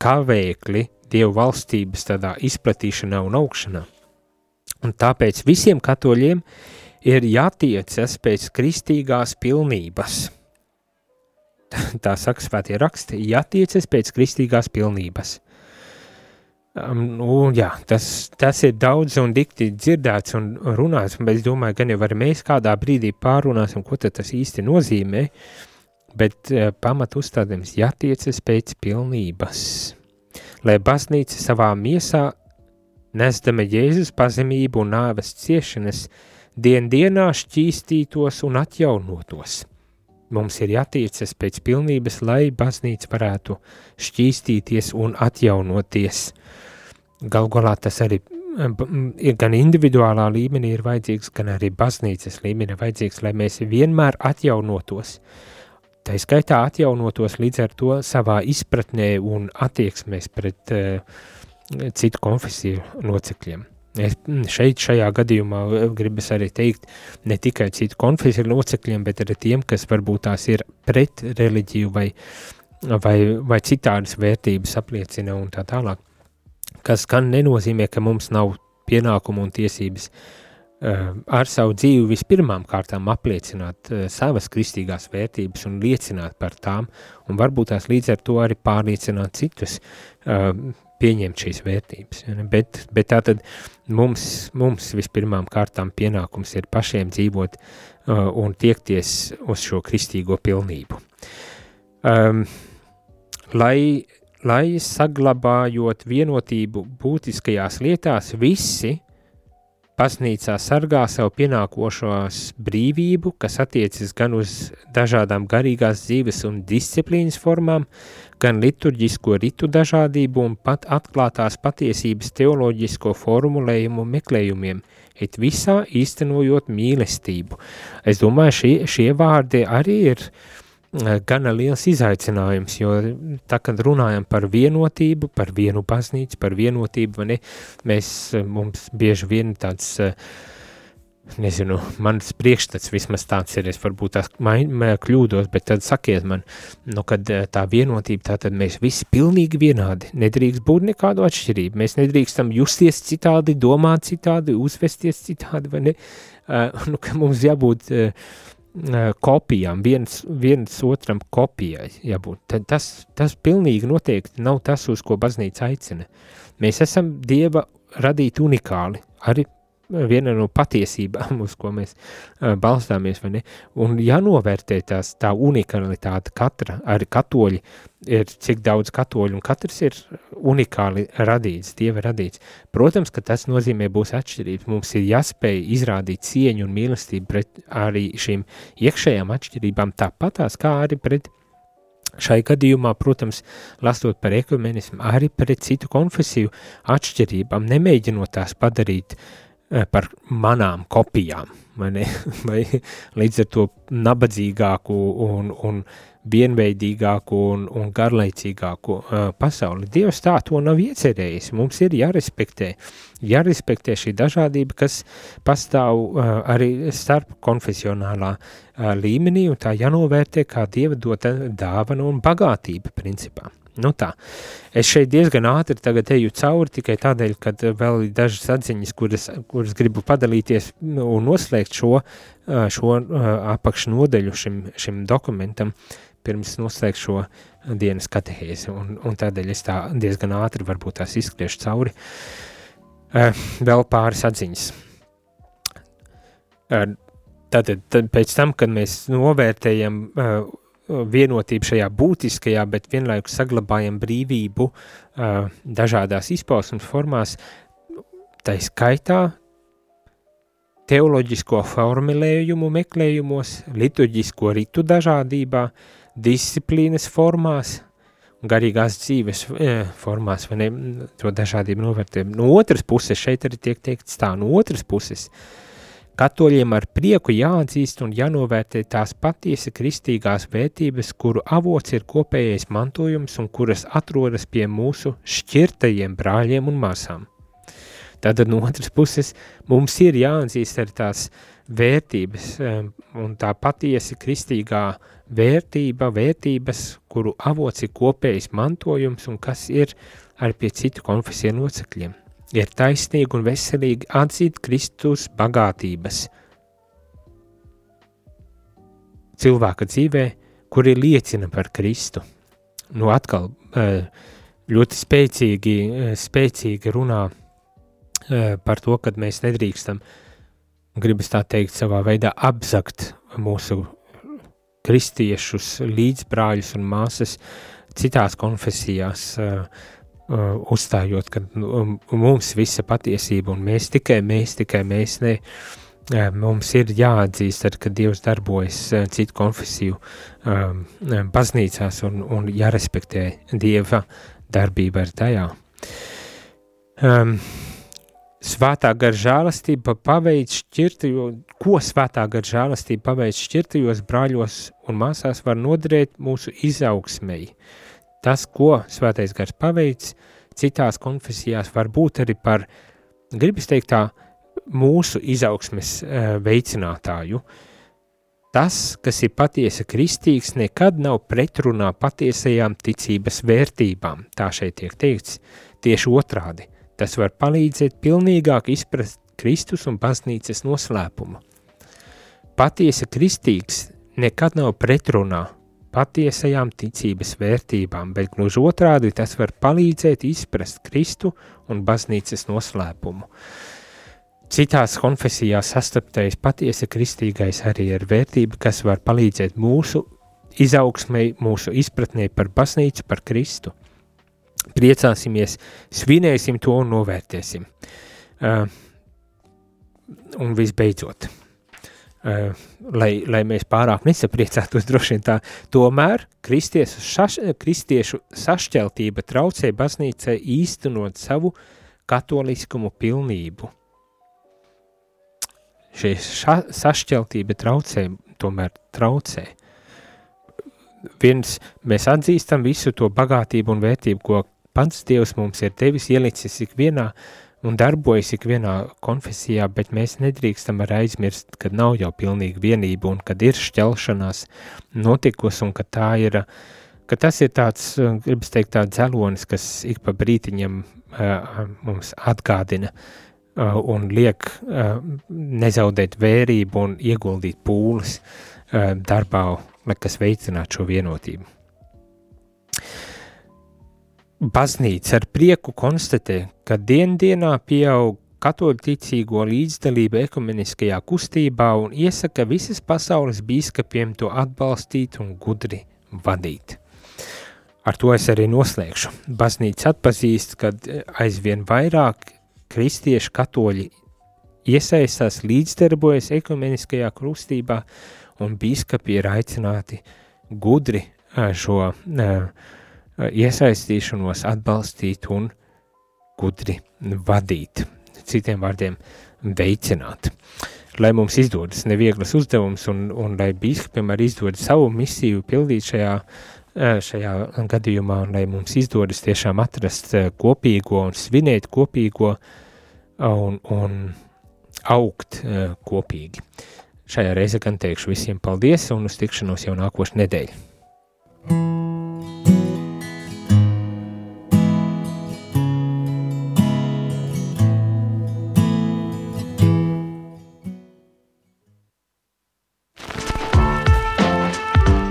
kavēkli Dievu valstības tādā izplatīšanā un augšanā. Un tāpēc visiem katoļiem ir jātiecas pēc kristīgās pilnības – tā saka svētie raksti, jātiecas pēc kristīgās pilnības. Um, nu, jā, tas, tas ir daudz un dikti dzirdēts un runāts, bet es domāju, gan jau arī mēs kādā brīdī pārunāsim, ko tas īsti nozīmē, bet uh, pamat uzstādījums jātiecas pēc pilnības. Lai baznīca savā miesā nesdama Jēzus pazemību un nāves ciešanas, dien dienā šķīstītos un atjaunotos – Mums ir jātiecas pēc pilnības, lai baznīca varētu šķīstīties un atjaunoties. Galu galā tas arī ir gan individuālā līmenī ir vajadzīgs, gan arī baznīcas līmenī ir vajadzīgs, lai mēs vienmēr atjaunotos. Tā skaitā atjaunotos līdz ar to savā izpratnē un attieksmēs pret uh, citu konfesiju locekļiem. Es mm, šeit, šajā gadījumā, eh, gribas arī teikt ne tikai citu konfesiju locekļiem, bet arī tiem, kas varbūt tās ir pret reliģiju vai, vai, vai citādas vērtības apliecina un tā tālāk. Kas gan nenozīmē, ka mums nav pienākumu un tiesības uh, ar savu dzīvi vispirmām kārtām apliecināt uh, savas kristīgās vērtības un liecināt par tām, un varbūt tās līdz ar to arī pārliecināt citus, uh, pieņemt šīs vērtības. Bet, bet tā tad mums, mums vispirmām kārtām pienākums ir pašiem dzīvot uh, un tiekties uz šo kristīgo pilnību. Um, lai, lai saglabājot vienotību būtiskajās lietās, visi Baznīcā sargā sev pienākošos brīvību, kas attiecas gan uz dažādām garīgās dzīves un disciplīnas formām, gan liturģisko ritu dažādību un pat atklātās patiesības teoloģisko formulējumu meklējumiem, it visā īstenojot mīlestību. Es domāju, šie, šie vārdi arī ir uh, Eh, gana liels izaicinājums, jo tā, kad runājam par vienotību, par vienu baznīcu, par vienotību, ne, mēs, eh, mums bieži vien tāds, eh, nezinu, mans priekšstats vismaz tāds ir, es varbūt tās kļūdos, bet tad sakiet man, nu, kad tā vienotība, tā tad mēs visi pilnīgi vienādi, nedrīkst būt nekādu atšķirību, mēs nedrīkstam justies citādi, domāt citādi, uzvesties citādi, vai ne, uh, nu, ka mums jābūt uh, kopijām, viens, viens otram kopijai jābūt. Tad tas, tas pilnīgi noteikti nav tas, uz ko baznīca aicina. Mēs esam Dieva radīti unikāli, arī viena no patiesībām, uz ko mēs uh, balstāmies? Un jānovērtē tās, tā unikalitāte katra, arī katoļi, ir cik daudz katoļu, un katrs ir unikāli radīts, Dieva radīts. Protams, ka tas nozīmē būs atšķirības. Mums ir jāspēj izrādīt cieņu un mīlestību pret arī šīm iekšējām atšķirībām, tāpatās kā arī pret Šai gadījumā, protams, lasot par ekumenismu, arī pret citu konfesiju atšķirībām, nemēģinot tās padarīt uh, par manām kopijām, vai, ne? vai līdz ar to nabadzīgāku un, un vienveidīgāku un, un garlaicīgāku uh, pasauli. Dievs tā to nav iecerējis. Mums ir jārespektē, jārespektē šī dažādība, kas pastāv uh, arī starp konfesionālā uh, līmenī, un tā jānovērtē kā Dieva dota dāvana un bagātība principā. Nu tā, es šeit diezgan ātri tagad eju cauri tikai tādēļ, ka vēl ir dažas atziņas, kuras, kuras gribu padalīties un noslēgt šo, šo apakšnodeļu šim, šim dokumentam, pirms noslēgt šo dienas katehēzi, un, un tādēļ es tā diezgan ātri varbūt tās izskriešu cauri. Vēl pāris atziņas. Tātad pēc tam, kad mēs novērtējam vienotību šajā būtiskajā, bet vienlaikus saglabājam brīvību uh, dažādās izpausmes formās, tā skaitā teoloģisko formulējumu meklējumos, liturģisko ritu dažādībā, disciplīnas formās, garīgās dzīves formās, vai ne, to dažādību novērtējumu. No otras puses, šeit arī tiek teikts tā, no otras puses, uh, Katoļiem ar prieku jāatzīst un jānovērtē tās patiesi kristīgās vērtības, kuru avots ir kopējais mantojums un kuras atrodas pie mūsu šķirtajiem brāļiem un māsām. Tātad no otras puses mums ir jāatzīst arī tās vērtības um, un tā patiesi kristīgā vērtība, vērtības, kuru avots ir kopējais mantojums un kas ir arī pie citu konfesiju locekļiem ir taisnīgi un veselīgi atzīt Kristus bagātības cilvēka dzīvē, kuri liecina par Kristu. Nu atkal ļoti spēcīgi, spēcīgi runā par to, ka mēs nedrīkstam, gribas tā teikt, savā veidā apzakt mūsu kristiešus, līdzbrāļus un māsas citās konfesijās, uh, uzstājot, ka um, mums visa patiesība un mēs tikai mēs, tikai mēs, ne, uh, mums ir jāatzīst, ar, ka Dievs darbojas uh, citu konfesiju um, um, baznīcās un, un jārespektē Dieva darbība ar tajā. Um, svētā gar žēlastība paveic šķirtajos, ko svētā gar žēlastība paveic šķirtajos brāļos un māsās var noderēt mūsu izaugsmei. Uh, tas, ko svētais gars paveic, citās konfesijās var būt arī par, gribas teikt tā, mūsu izaugsmes uh, veicinātāju. Tas, kas ir patiesi kristīgs, nekad nav pretrunā patiesajām ticības vērtībām, tā šeit tiek teikts, tieši otrādi. Tas var palīdzēt pilnīgāk izprast Kristus un baznīcas noslēpumu. Patiesi kristīgs nekad nav pretrunā patiesajām ticības vērtībām, bet gluži otrādi tas var palīdzēt izprast Kristu un baznīcas noslēpumu. Citās konfesijās sastaptais patiesi kristīgais arī ir vērtība, kas var palīdzēt mūsu izaugsmei, mūsu izpratnē par baznīcu, par Kristu. Priecāsimies, svinēsim to un novērtēsim. Uh, un visbeidzot, lai, lai mēs pārāk nesapriecātos, droši vien tā. Tomēr kristiešu, šaš, kristiešu sašķeltība traucē baznīcai īstenot savu katoliskumu pilnību. Šī ša, sašķeltība traucē, tomēr traucē. Viens, mēs atzīstam visu to bagātību un vērtību, ko pats Dievs mums ir devis, ielicis ikvienā uh, un darbojas ikvienā konfesijā, bet mēs nedrīkstam arī aizmirst, ka nav jau pilnīga vienība un kad ir šķelšanās notikusi un ka tā ir, ka tas ir tāds, gribas teikt, tāds dzelonis, kas ik pa brītiņam uh, mums atgādina uh, un liek uh, nezaudēt vērību un ieguldīt pūles uh, darbā, kas veicinātu šo vienotību. Baznīca ar prieku konstatē, ka diendienā pieaug katoļu ticīgo līdzdalība ekumeniskajā kustībā un iesaka visas pasaules bīskapiem to atbalstīt un gudri vadīt. Ar to es arī noslēgšu. Baznīca atpazīst, ka aizvien vairāk kristiešu katoļi iesaistās līdzdarbojas ekumeniskajā krustībā un bīskapi ir aicināti gudri šo uh, iesaistīšanos atbalstīt un gudri vadīt, citiem vārdiem veicināt. Lai mums izdodas nevieglas uzdevums un, un lai bīskapiem arī izdodas savu misiju pildīt šajā, šajā gadījumā un lai mums izdodas tiešām atrast kopīgo un svinēt kopīgo un, un augt kopīgi. Šajā reize gan teikšu visiem paldies un uz tikšanos jau nākošu nedēļu.